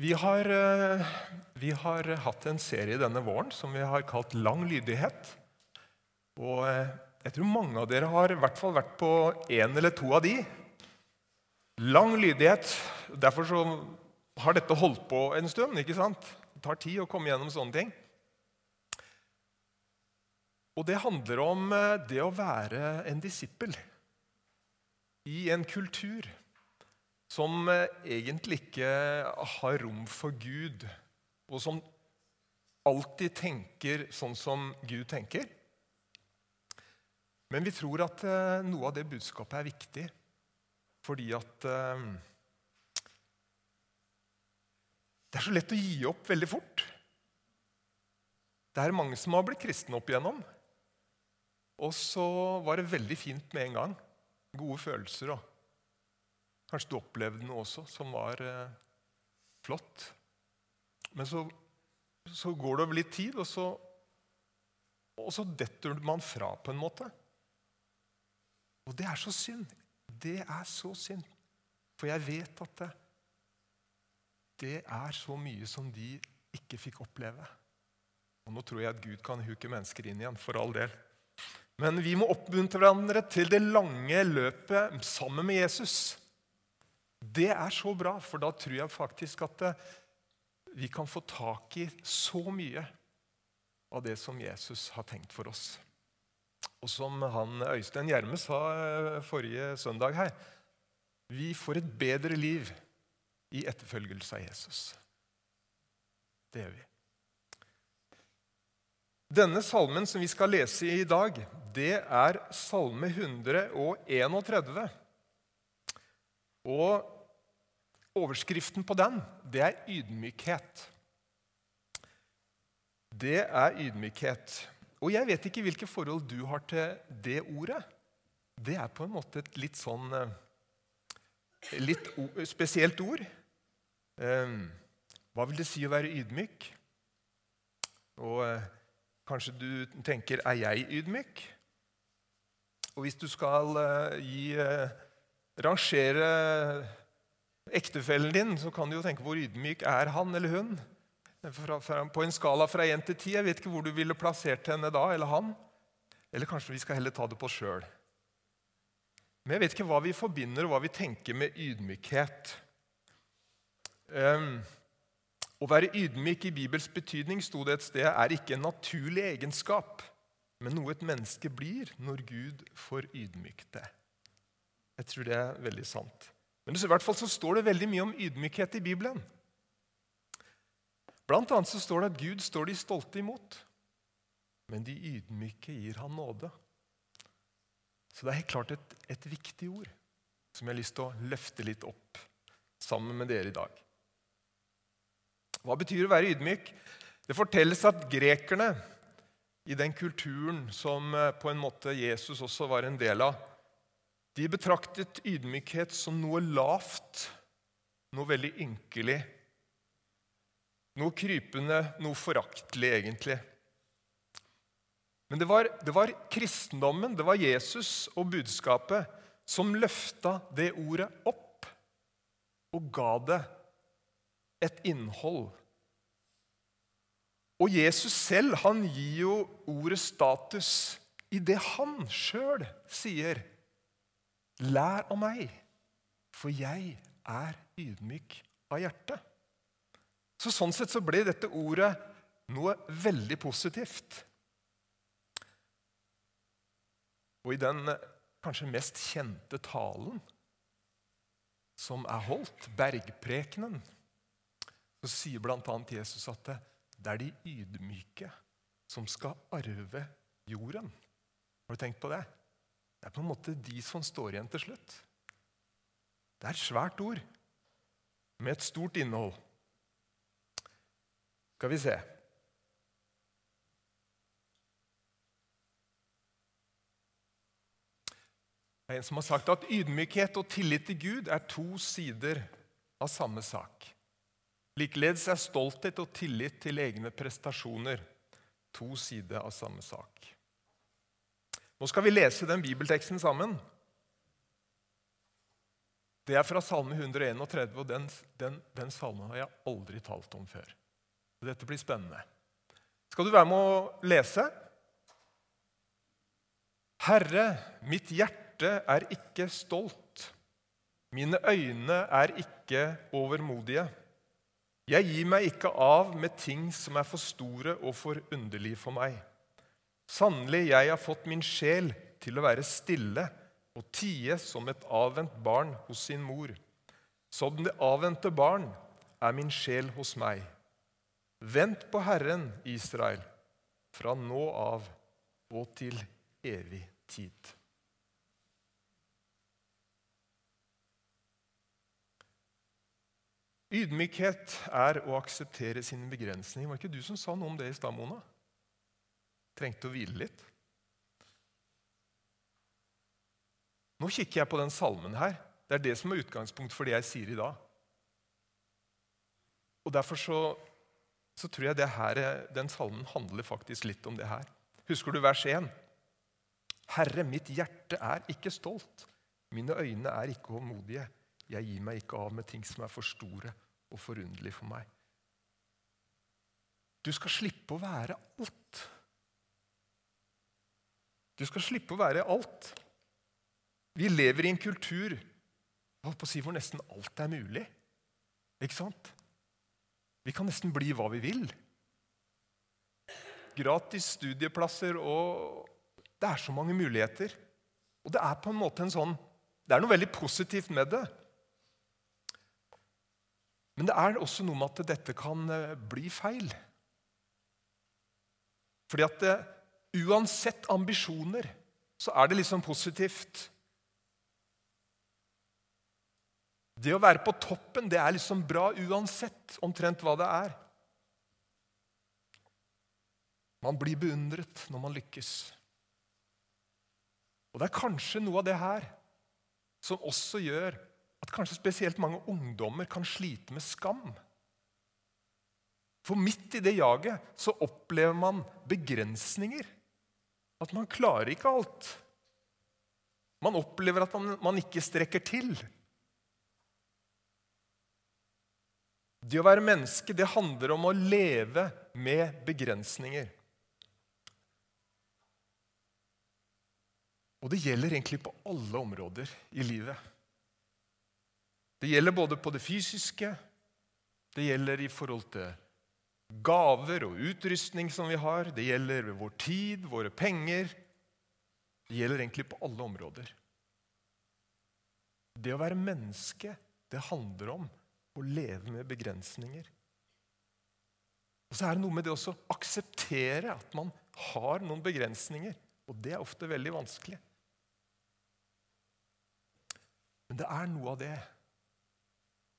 Vi har, eh, vi har hatt en serie denne våren som vi har kalt Lang lydighet. Og eh, jeg tror mange av dere har i hvert fall vært på én eller to av de. Lang lydighet. Derfor så har dette holdt på en stund. ikke sant? Det tar tid å komme gjennom sånne ting. Og det handler om eh, det å være en disippel i en kultur som eh, egentlig ikke har rom for Gud, og som alltid tenker sånn som Gud tenker. Men vi tror at eh, noe av det budskapet er viktig fordi at eh, Det er så lett å gi opp veldig fort. Det er mange som har blitt kristne opp igjennom. Og så var det veldig fint med en gang. Gode følelser og Kanskje du opplevde noe også som var eh, flott. Men så, så, går det over litt tid, og så, og så detter man fra på en måte. Og det er så synd. Det er så synd. For jeg vet at det, det er så mye som de ikke fikk oppleve. Og Nå tror jeg at Gud kan huke mennesker inn igjen, for all del. Men vi må oppmuntre hverandre til det lange løpet sammen med Jesus. Det er så bra, for da tror jeg faktisk at eh, vi kan få tak i så mye av det som Jesus har tenkt for oss. Og som han Øystein Gjerme sa eh, forrige søndag her Vi får et bedre liv i etterfølgelse av Jesus. Det gjør vi. Denne salmen som vi skal lese i dag, det er salme 131. Og overskriften på den, det er ydmykhet. Det er ydmykhet. Og jeg vet ikke hvilke forhold du har til det ordet. Det er på en måte et litt sånn eh, Litt spesielt ord. Ehm, hva vil det si å være ydmyk? Og eh, kanskje du tenker er jeg ydmyk? Og hvis du skal eh, gi rangere ektefellen din, så kan du jo tenke hvor ydmyk er han eller hun? På en skala fra 1 til 10. Jeg vet ikke hvor du ville plassert henne da, eller han. Eller kanskje vi skal heller ta det på sjøl. Men jeg vet ikke hva vi forbinder og hva vi tenker med ydmykhet. Um, å være ydmyk i Bibels betydning sto det et sted, er ikke en naturlig egenskap, men noe et menneske blir når Gud får ydmykt det. Jeg tror det er veldig sant. Men i hvert fall så står det veldig mye om ydmykhet i Bibelen. Blant annet så står det at Gud står de stolte imot, men de ydmyke gir han nåde. Så det er helt klart et, et viktig ord som jeg har lyst til å løfte litt opp sammen med dere i dag. Hva betyr å være ydmyk? Det fortelles at grekerne i den kulturen som eh, på en måte Jesus også var en del av, de betraktet ydmykhet som noe lavt, noe veldig ynkelig. Noe krypende, noe foraktelig, egentlig. Men det var, det var, kristendommen, det var Jesus og budskapet, som løfta det ordet opp og ga det et innhold. Og Jesus selv han gir jo ordet status i det han sjøl sier Lær av meg, for jeg er ydmyk av hjerte. Så Sånn sett så ble dette ordet noe veldig positivt. Og i den kanskje mest kjente talen som er holdt, bergprekenen, så sier bl.a. Jesus at det er de ydmyke som skal arve jorden. Har du tenkt på det? Det er på en måte de som står igjen til slutt. Det er et svært ord med et stort innhold. Skal vi se Det er en som har sagt at ydmykhet og tillit til Gud er to sider av samme sak. Likeledes er stolthet og tillit til egne prestasjoner to sider av samme sak. Nå skal vi lese den bibelteksten sammen. Det er fra Salme 131, og den, den, den salmen har jeg aldri talt om før. Dette blir spennende. Skal du være med å lese? Herre, mitt hjerte er ikke stolt. Mine øyne er ikke overmodige. Jeg gir meg ikke av med ting som er for store og for underlige for meg. Sannelig, jeg har fått min sjel til å være stille og tie som et avvent barn hos sin mor. Som det avvente barn er min sjel hos meg. Vent på Herren, Israel, fra nå av og til evig tid. Ydmykhet er å akseptere sine begrensninger. Var det ikke du som sa noe om det i stad, Mona? Trengte å hvile litt? Nå kikker jeg på den salmen her. Det er det som er utgangspunkt for det jeg sier i dag. Og Derfor så, så tror jeg her, den salmen handler faktisk litt om det her. Husker du vers 1? Herre, mitt hjerte er ikke stolt. Mine øyne er ikke håndmodige. Jeg gir meg ikke av med ting som er for store og forunderlige for meg. Du skal slippe å være alt. Du skal slippe å være alt. Vi lever i en kultur på å si, hvor nesten alt er mulig. Ikke sant? Vi kan nesten bli hva vi vil. Gratis studieplasser og Det er så mange muligheter. Og det er på en måte en sånn Det er noe veldig positivt med det. Men det er også noe med at dette kan eh, bli feil. Fordi at det, uansett ambisjoner så er det liksom positivt. Det å være på toppen det er liksom bra uansett omtrent hva det er. Man blir beundret når man lykkes. Og det er kanskje noe av det her som også gjør at kanskje spesielt mange ungdommer kan slite med skam. For midt i det jaget så opplever man begrensninger. At man klarer ikke alt. Man opplever at man, man ikke strekker til. Det å være menneske det handler om å leve med begrensninger. Og det gjelder egentlig på alle områder i livet. Det gjelder både på det fysiske, det gjelder i forhold til gaver og utrustning som vi har, det gjelder vår tid, våre penger. Det gjelder egentlig på alle områder. Det å være menneske, det handler om å leve med begrensninger. Og så er det noe med det å akseptere at man har noen begrensninger. Og det er ofte veldig vanskelig. Men det er noe av det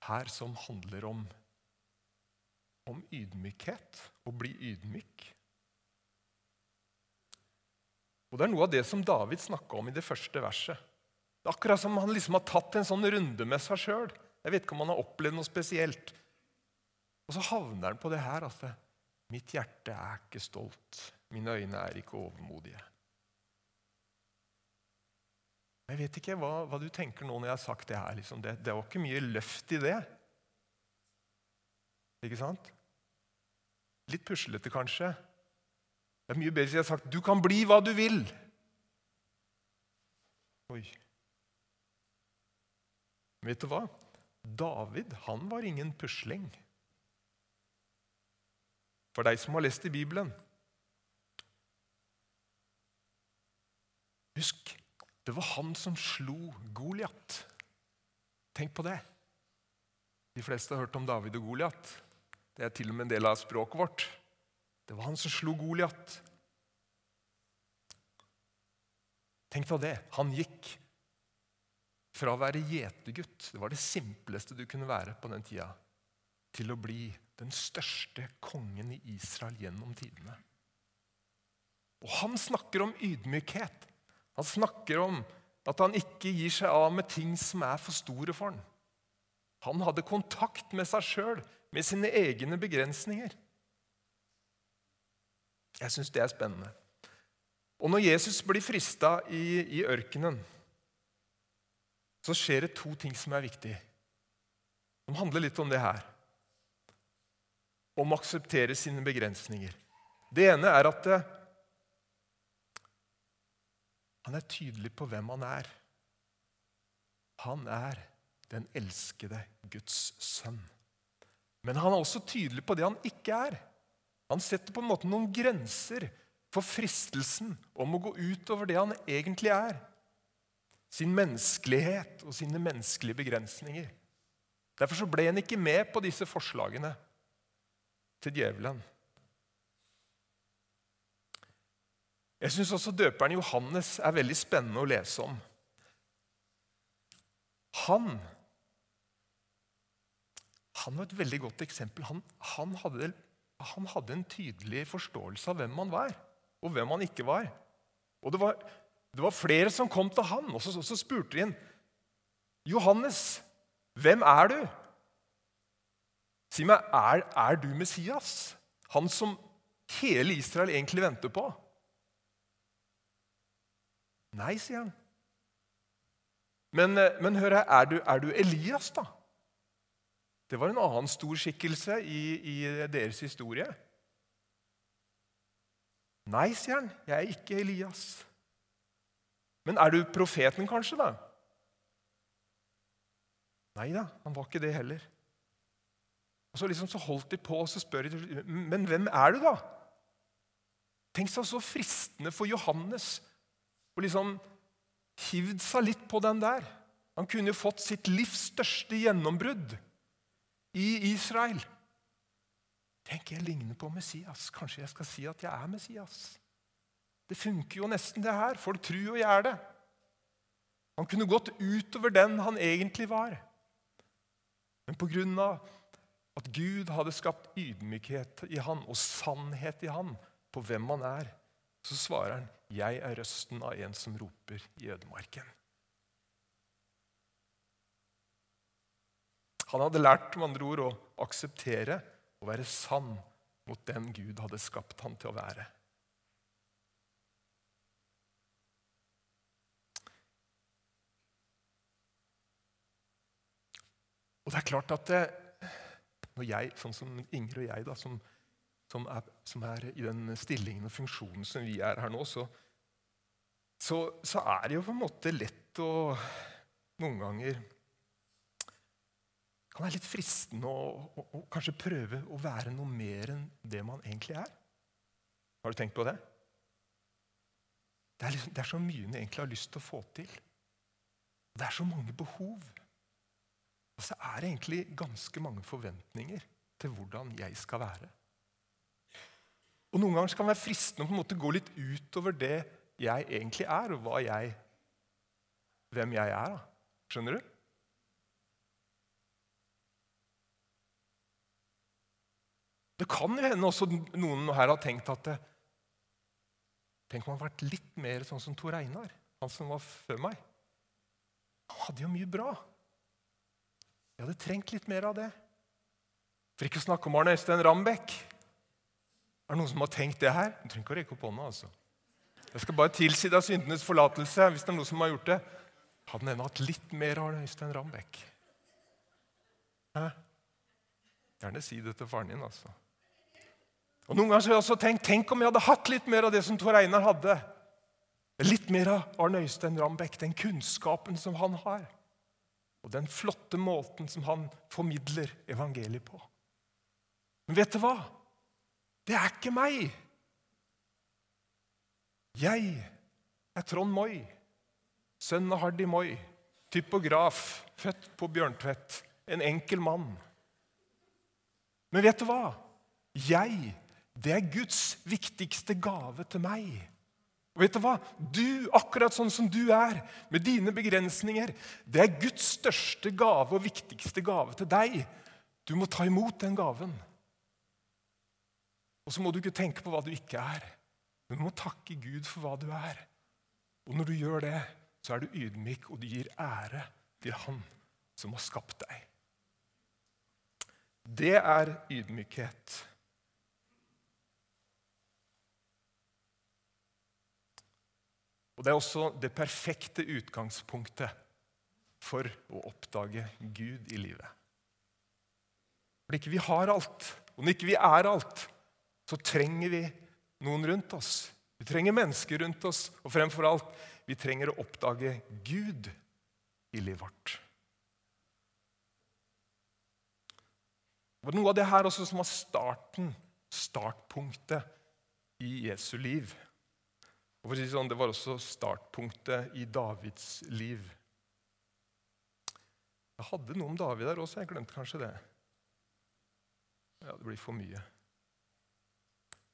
her som handler om, om ydmykhet. Å bli ydmyk. Og Det er noe av det som David snakka om i det første verset. Det er akkurat som han liksom har tatt en sånn runde med seg sjøl. Jeg vet ikke om han har opplevd noe spesielt. Og så havner han på det her at mitt hjerte er ikke stolt. Mine øyne er ikke overmodige. Jeg vet ikke hva, hva, du tenker nå når jeg har sagt det her. Liksom. Det, det var ikke mye løft i det. Ikke sant? Litt puslete, kanskje. Det er mye bedre hvis jeg har sagt 'du kan bli hva du vil'. Oi. Vet du hva? David han var ingen pusling. For deg som har lest i Bibelen Husk det var han som slo Goliat. Tenk på det. De fleste har hørt om David og Goliat. Det er til og med en del av språket vårt. Det var han som slo Goliat. Tenk deg det. Han gikk fra å være gjetergutt, det var det simpleste du kunne være på den tida, til å bli den største kongen i Israel gjennom tidene. Og han snakker om ydmykhet. Han snakker om at han ikke gir seg av med ting som er for store for han. Han hadde kontakt med seg sjøl, med sine egne begrensninger. Jeg syns det er spennende. Og når Jesus blir frista i, i ørkenen, så skjer det to ting som er viktige, som handler litt om det her. Om å akseptere sine begrensninger. Det ene er at det, han er tydelig på hvem han er. Han er den elskede Guds sønn. Men han er også tydelig på det han ikke er. Han setter på en måte noen grenser for fristelsen om å gå utover det han egentlig er. Sin menneskelighet og sine menneskelige begrensninger. Derfor ble han ikke med på disse forslagene til djevelen. Jeg syns også døperen Johannes er veldig spennende å lese om. Han, han var et veldig godt eksempel. Han, han, hadde, han, hadde, en tydelig forståelse av hvem han var, og hvem han ikke var. Og det var, det var flere som kom til han, og så, så spurte de inn. Johannes, hvem er du? Si meg, er, er du Messias? Han som hele Israel egentlig venter på? Nei, sier han. Men, eh, men hør her, er du, er du, Elias, da? Det var en annen stor skikkelse i, i deres historie. Nei, sier han, jeg er ikke Elias. Men er du profeten, kanskje, da? Nei da, han var ikke det heller. Og Så liksom så holdt de på og så spør de, men hvem er du, da? Tenk seg så fristende for Johannes å liksom hivd seg litt på den der. Han kunne jo fått sitt livs største gjennombrudd i Israel. Tenk, jeg ligner på Messias. Kanskje jeg skal si at jeg er Messias? Det funker jo nesten, det her. Folk tror jo jeg er det. Han kunne gått utover den han egentlig var. Men på grunn av at Gud hadde skapt ydmykhet i han og sannhet i han på hvem han er, så svarer han, 'Jeg er røsten av en som roper i ødemarken'. Han hadde lært med andre ord å akseptere og være sann mot den Gud hadde skapt han til å være. Og det er klart at det, når jeg, sånn som Inger og jeg, da, som, som, er, som, er, i den stillingen og funksjonen som vi er her nå, så, så, så er det jo på en måte lett å noen ganger kan være litt fristende å, å, kanskje prøve å være noe mer enn det man egentlig er. Har du tenkt på det? Det er, liksom, det er så mye en egentlig har lyst til å få til. Det er så mange behov. Og så er det egentlig ganske mange forventninger til hvordan jeg skal være. Og Noen ganger kan det være fristende å på en måte gå litt utover det jeg egentlig er, og jeg, hvem jeg er. Da. Skjønner du? Det kan jo hende også noen her har tenkt at Tenk om han hadde vært litt mer sånn som Tor Einar, han som var før meg. Han hadde jo mye bra. Jeg hadde trengt litt mer av det. For ikke å snakke om Arne Øystein Rambekk. Er det noen som har tenkt det her? Du trenger ikke å rekke opp hånda. altså. Jeg skal bare tilsi deg syndenes forlatelse hvis det er noen som har gjort det. Hadde han ennå hatt litt mer Arne Øystein Rambekk? Hæ? Gjerne si det til faren din, altså. Og Noen ganger har jeg også tenkt tenk om jeg hadde hatt litt mer av det som Tor Einar hadde. Litt mer av Arne Øystein Rambekk, den kunnskapen som han har og den flotte måten som han formidler evangeliet på. Men vet du hva? Det er ikke meg. Jeg er Trond Moi, sønn av Hardy Moi, typograf, født på Bjørntvedt, en enkel mann. Men vet du hva? Jeg, det er Guds viktigste gave til meg. Og vet Du hva? Du, akkurat sånn som du er, med dine begrensninger, det er Guds største gave og viktigste gave til deg. Du må ta imot den gaven. Og så må du ikke tenke på hva du ikke er, men du må takke Gud for hva du er. Og når du gjør det, så er du ydmyk, og du gir ære til Han som har skapt deg. Det er ydmykhet. Og Det er også det perfekte utgangspunktet for å oppdage Gud i livet. Når ikke vi har alt, og når ikke vi er alt, så trenger vi noen rundt oss. Vi trenger mennesker rundt oss, og fremfor alt, vi trenger å oppdage Gud i livet vårt. Det var noe av det her også som var starten, startpunktet i Jesu liv. Og for å si sånn, Det var også startpunktet i Davids liv. Jeg hadde noe om David der også. Jeg glemte kanskje det. Ja, det blir for mye.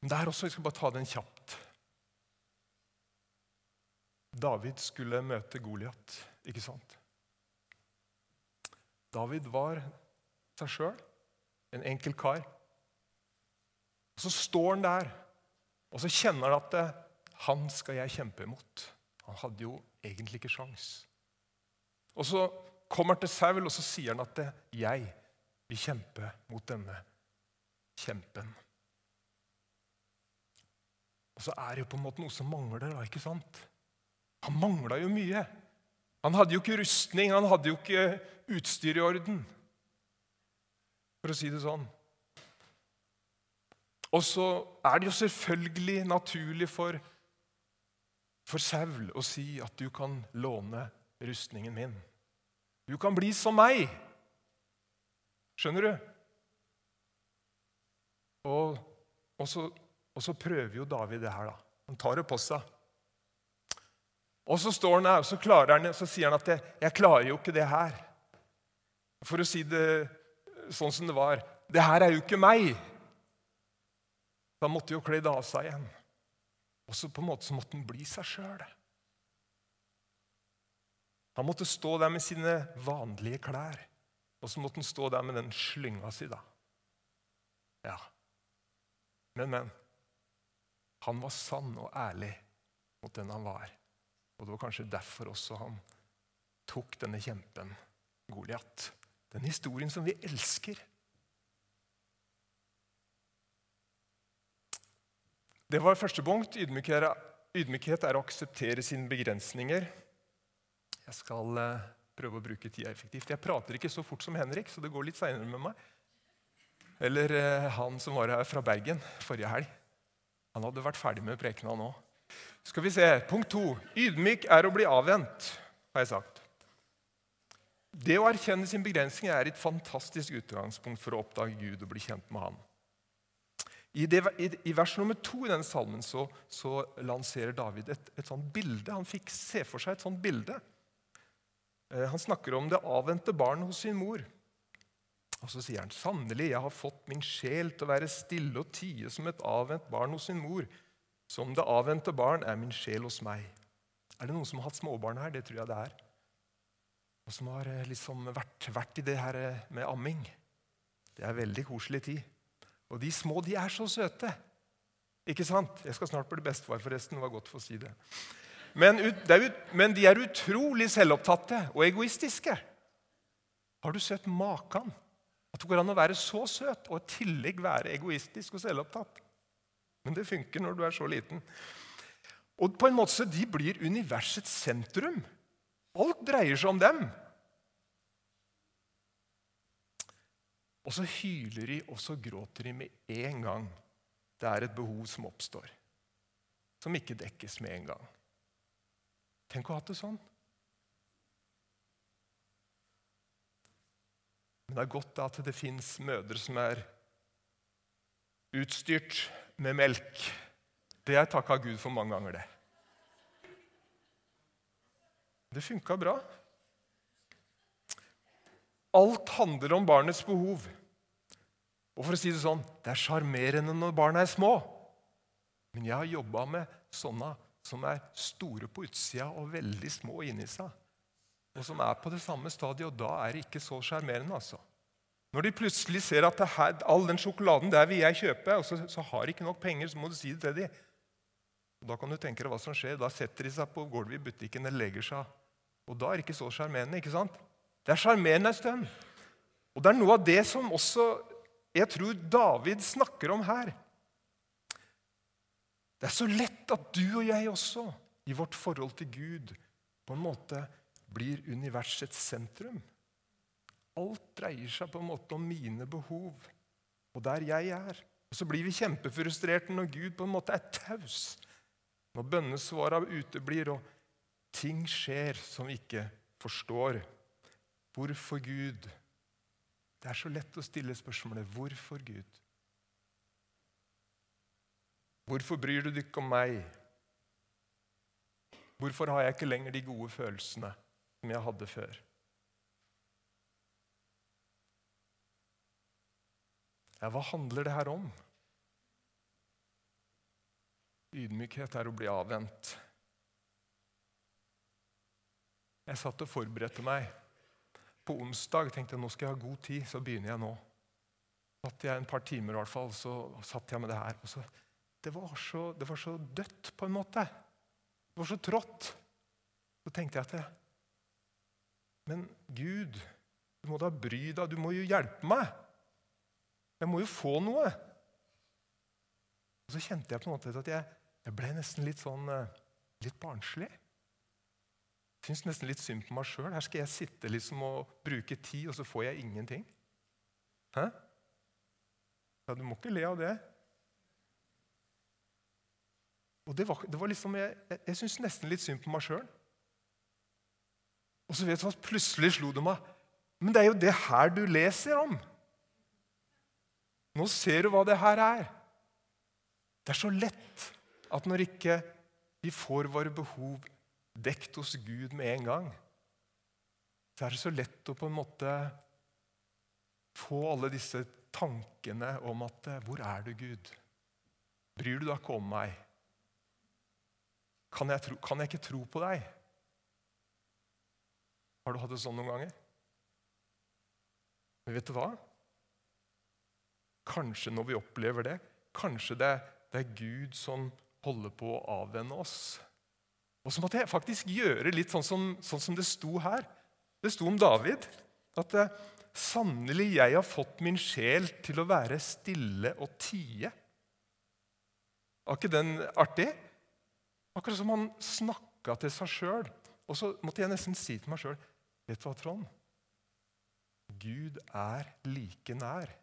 Men der også, vi skal bare ta den kjapt. David skulle møte Goliat, ikke sant? David var seg sjøl, en enkel kar. Og Så står han der, og så kjenner han at det, han skal jeg kjempe imot. Han hadde jo egentlig ikke sjans. Og så kommer han til Saul, og så sier han at det, jeg vil kjempe mot denne kjempen. Og så er det jo på en måte noe som mangler. da, ikke sant? Han mangla jo mye. Han hadde jo ikke rustning, han hadde jo ikke utstyr i orden. For å si det sånn. Og så er det jo selvfølgelig naturlig for, for Saul å si at du kan låne rustningen min. Du kan bli som meg. Skjønner du? Og, og, så, og så prøver jo David det her, da. Han tar det på seg. Og så står han her, og så, han, så sier han at jeg, 'jeg klarer jo ikke det her'. For å si det sånn som det var. Det her er jo ikke meg. Så han måtte jo kle det av seg igjen. Og så på en måte så måtte han bli seg sjøl. Han måtte stå der med sine vanlige klær. Og så måtte han stå der med den slynga si, da. Ja. Men, men. Han var sann og ærlig mot den han var. Og det var kanskje derfor også han tok denne kjempen, Goliat. Den historien som vi elsker. Det var første punkt. Ydmykhet er å akseptere sine begrensninger. Jeg skal eh, prøve å bruke tida effektivt. Jeg prater ikke så fort som Henrik, så det går litt seinere med meg. Eller eh, han som var her fra Bergen forrige helg. Han hadde vært ferdig med prekena nå. Skal vi se, Punkt to. Ydmyk er å bli avvent, har jeg sagt. Det å erkjenne sin begrensning er et fantastisk utgangspunkt for å oppdage Gud og bli kjent med Han. I, det, i, vers nummer to i denne salmen så, så lanserer David et, et sånt bilde. Han fikk se for seg et sånt bilde. Eh, han snakker om det avvente barn hos sin mor. Og Så sier han sannelig, jeg har fått min sjel til å være stille og tie som et avvent barn hos sin mor. Som det avvente barn er min sjel hos meg. Er det noen som har hatt småbarn her? Det tror jeg det er og som har eh, liksom vært, vært, i det her eh, med amming. Det er veldig koselig tid. Og de små de er så søte. Ikke sant? Jeg skal snart bli bestefar, forresten. Det var godt for å si det. Men, det men, de er utrolig selvopptatte og egoistiske. Har du sett maken? At det går an å være så søt og i tillegg være egoistisk og selvopptatt. Men det funker når du er så liten. Og på en måte så De blir universets sentrum. Alt dreier seg om dem. Og så hyler de, og så gråter de med en gang det er et behov som oppstår. Som ikke dekkes med en gang. Tenk å ha hatt det sånn. Men det er godt at det fins mødre som er utstyrt med melk. Det har jeg takka Gud for mange ganger, det. Det funka bra. Alt handler om barnets behov. Og for å si Det sånn, det er sjarmerende når barna er små. Men jeg har jobba med sånne som er store på utsida og veldig små inni seg. Og som er på det samme stadiet, og da er det ikke så sjarmerende. Altså. Når de plutselig ser at her, all den sjokoladen der vil jeg kjøpe, og så, så har de ikke nok penger, så må du si det til dem. Da kan du tenke deg hva som skjer. Da setter de seg på gulvet i butikken eller legger seg. Og da er det ikke så sjarmerende. ikke sant? Det er sjarmerende en stund. Og det er noe av det som også jeg tror David snakker om her. Det er så lett at du og jeg også, i vårt forhold til Gud, på en måte blir universets sentrum. Alt dreier seg på en måte om mine behov og der jeg er. Og Så blir vi kjempefrustrerte når Gud på en måte er taus. Når bønnesvara uteblir og ting skjer som vi ikke forstår. Hvorfor Gud? Det er så lett å stille spørsmålet hvorfor Gud? Hvorfor bryr du deg ikke om meg? Hvorfor har jeg ikke lenger de gode følelsene som jeg hadde før? Ja, hva handler det her om? Ydmykhet er å bli avvent. Jeg satt og forberedte meg. På onsdag tenkte jeg nå skal jeg ha god tid, så begynner jeg nå. Satt jeg en par timer, i hvert fall, så satt jeg med det her. så det var, så, det var så dødt, på en måte. Det var så trått. Så tenkte jeg at det, Men Gud, du må da bry deg. Du må jo hjelpe meg. Jeg må jo få noe. Og så kjente jeg på en måte at jeg, jeg ble nesten litt sånn eh, litt barnslig. Syns nesten litt synd på meg sjøl. Her skal jeg sitte liksom og bruke tid, og så får jeg ingenting. Hæ? Ja, Du må ikke le av det. Og det var, det var liksom, Jeg, jeg, jeg syns nesten litt synd på meg sjøl. Og så vet du hva, plutselig slo det meg. Men det er jo det her du leser om. Nå ser du hva det her er. Det er så lett at når ikke vi får våre behov dekt hos Gud med en gang, så er det så lett å på en måte få alle disse tankene om at Hvor er du, Gud? Bryr du deg ikke om meg? Kan jeg, tro, kan jeg ikke tro på deg? Har du hatt det sånn noen ganger? Men vet du hva? Kanskje når vi opplever det, kanskje det, det er Gud som holder på å avvenne oss. Og så måtte jeg faktisk gjøre litt sånn som, sånn som det sto her. Det sto om David at eh, sannelig jeg har fått min sjel til å være stille og tie. Var ikke den artig? Akkurat som han snakka til seg sjøl. Og så måtte jeg nesten si til meg sjøl Vet du hva, Trond? Gud er like nær.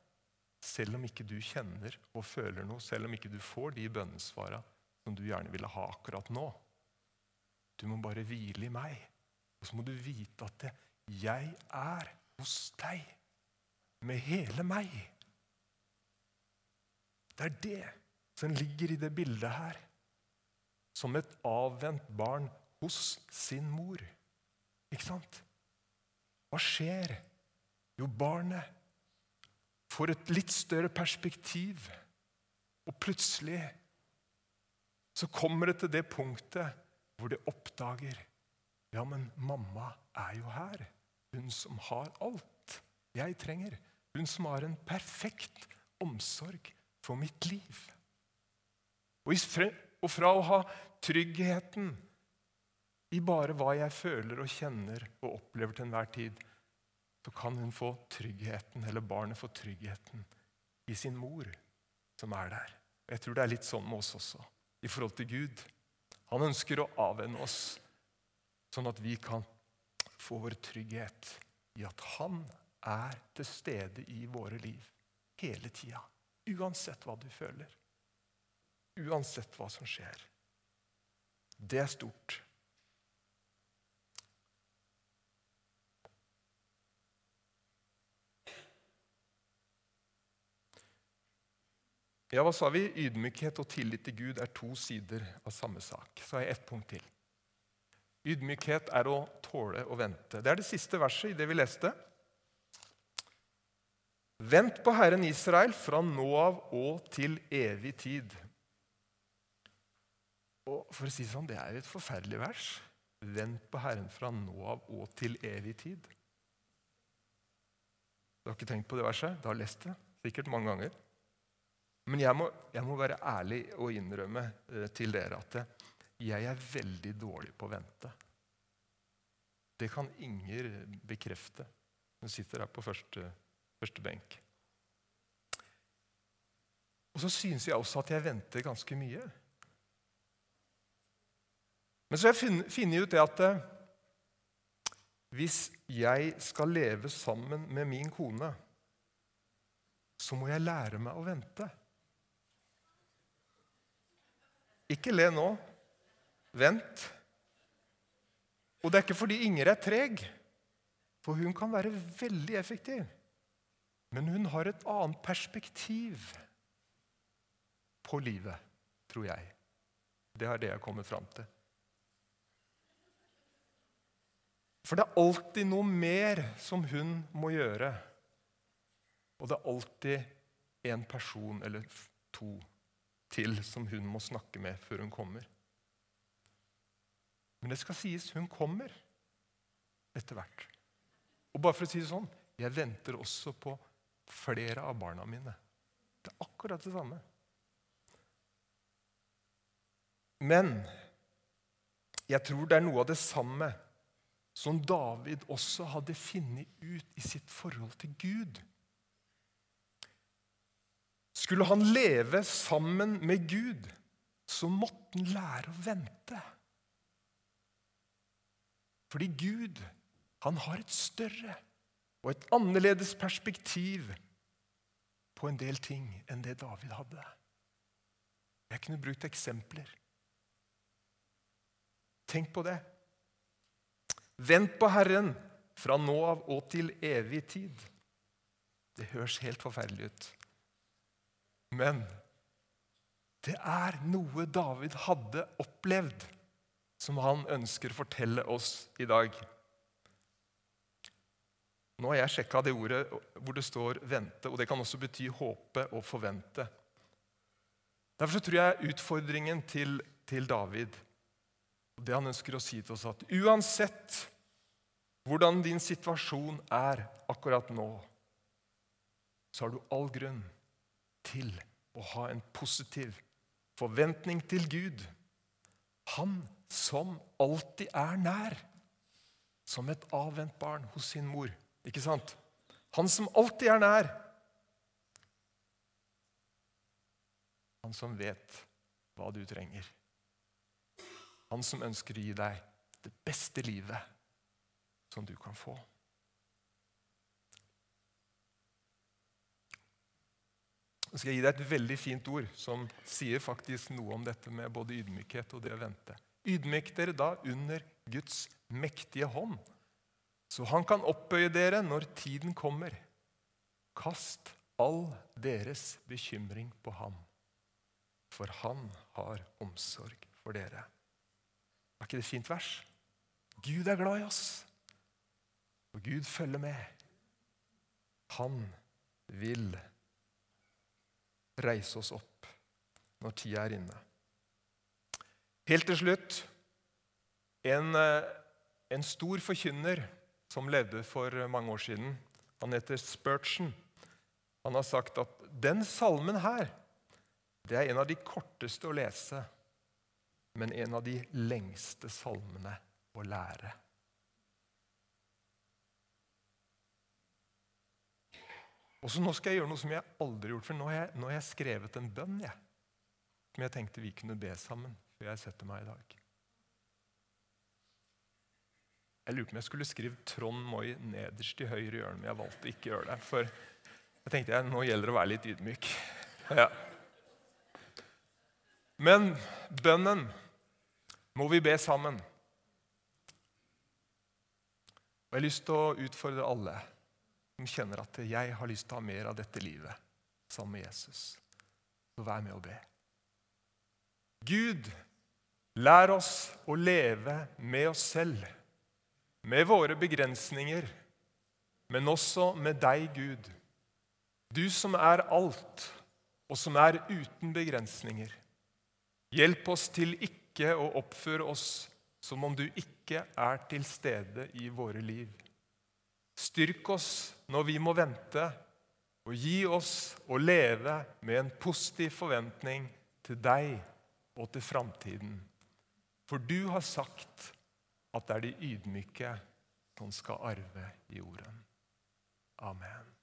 Selv om ikke du kjenner og føler noe, selv om ikke du får de bønnesvara som du gjerne ville ha akkurat nå. Du må bare hvile i meg. Og så må du vite at jeg er hos deg med hele meg. Det er det som ligger i det bildet her som et avvent barn hos sin mor. Ikke sant? Hva skjer? Jo, barnet får et litt større perspektiv. Og plutselig så kommer det til det punktet hvor det oppdager Ja, men mamma er jo her. Hun som har alt jeg trenger. Hun som har en perfekt omsorg for mitt liv. Og fra å ha tryggheten i bare hva jeg føler og kjenner og opplever til enhver tid, så kan hun få tryggheten, eller barnet få tryggheten i sin mor, som er der. Jeg tror det er litt sånn med oss også i forhold til Gud. Han ønsker å avvenne oss, sånn at vi kan få vår trygghet i at han er til stede i våre liv hele tida. Uansett hva du føler. Uansett hva som skjer. Det er stort. Ja, hva sa vi? Ydmykhet og tillit til Gud er to sider av samme sak. Så har jeg ett punkt til. Ydmykhet er å tåle å vente. Det er det siste verset i det vi leste. Vent på Herren Israel fra nå av og til evig tid. Og for å si sånn, Det er jo et forferdelig vers. Vent på Herren fra nå av og til evig tid. Du har ikke tenkt på det verset? Du har lest det sikkert mange ganger. Men jeg må, jeg må være ærlig og innrømme eh, til dere at jeg er veldig dårlig på å vente. Det kan Inger bekrefte. Hun sitter her på første, første benk. Og så syns jeg også at jeg venter ganske mye. Men så har jeg funnet ut det at eh, hvis jeg skal leve sammen med min kone, så må jeg lære meg å vente. Ikke le nå. Vent. Og det er ikke fordi Inger er treg, for hun kan være veldig effektiv. Men hun har et annet perspektiv på livet, tror jeg. Det er det jeg har kommet fram til. For det er alltid noe mer som hun må gjøre. Og det er alltid en person eller to til som hun må snakke med før hun kommer. Men det skal sies hun kommer etter hvert. Og bare for å si det sånn jeg venter også på flere av barna mine. Det er akkurat det samme. Men jeg tror det er noe av det samme som David også hadde funnet ut i sitt forhold til Gud. Skulle han leve sammen med Gud, så måtte han lære å vente. Fordi Gud han har et større og et annerledes perspektiv på en del ting enn det David hadde. Jeg kunne brukt eksempler. Tenk på det. Vent på Herren fra nå av og til evig tid. Det høres helt forferdelig ut. Men det er noe David hadde opplevd, som han ønsker å fortelle oss i dag. Nå har jeg sjekka det ordet hvor det står 'vente', og det kan også bety 'håpe' og 'forvente'. Derfor tror jeg utfordringen til, til David og Det han ønsker å si til oss, at uansett hvordan din situasjon er akkurat nå, så har du all grunn til å ha en positiv forventning til Gud. Han som alltid er nær, som et avvent barn hos sin mor. Ikke sant? Han som alltid er nær. Han som vet hva du trenger. Han som ønsker å gi deg det beste livet som du kan få. Så skal jeg gi deg et veldig fint ord som sier faktisk noe om dette med både ydmykhet og det å vente. Ydmyk dere da under Guds mektige hånd, så han kan oppbøye dere når tiden kommer. Kast all deres bekymring på ham, for han har omsorg for dere. Er ikke det et fint vers? Gud er glad i oss, og Gud følger med. Han vil reise oss opp når tida er inne. Helt til slutt en, eh, en stor forkynner som levde for mange år siden. Han heter Spurgeon. Han har sagt at den salmen her det er en av de korteste å lese men en av de lengste salmene å lære. Og så Nå skal jeg gjøre noe som jeg aldri har gjort før. Nå har jeg, nå har jeg skrevet en bønn jeg, som jeg tenkte vi kunne be sammen før jeg setter meg i dag. Jeg lurte på om jeg skulle skrive Trond Moi nederst i høyre hjørne, men jeg valgte ikke å gjøre det. For jeg tenkte jeg, nå gjelder det å være litt ydmyk. Ja. Men bønnen må vi be sammen. Og Jeg har lyst til å utfordre alle som kjenner at jeg har lyst til å ha mer av dette livet sammen med Jesus. Så vær med og be. Gud, lær oss å leve med oss selv, med våre begrensninger, men også med deg, Gud. Du som er alt, og som er uten begrensninger. Hjelp oss til ikke å oppføre oss som om du ikke er til stede i våre liv. Styrk oss når vi må vente, og gi oss å leve med en positiv forventning til deg og til framtiden. For du har sagt at det er de ydmyke som skal arve jorden. Amen.